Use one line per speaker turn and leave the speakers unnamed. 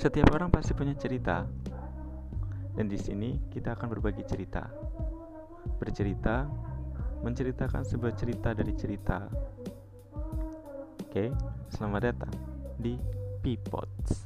Setiap orang pasti punya cerita. Dan di sini kita akan berbagi cerita. Bercerita menceritakan sebuah cerita dari cerita. Oke, selamat datang di Pipots.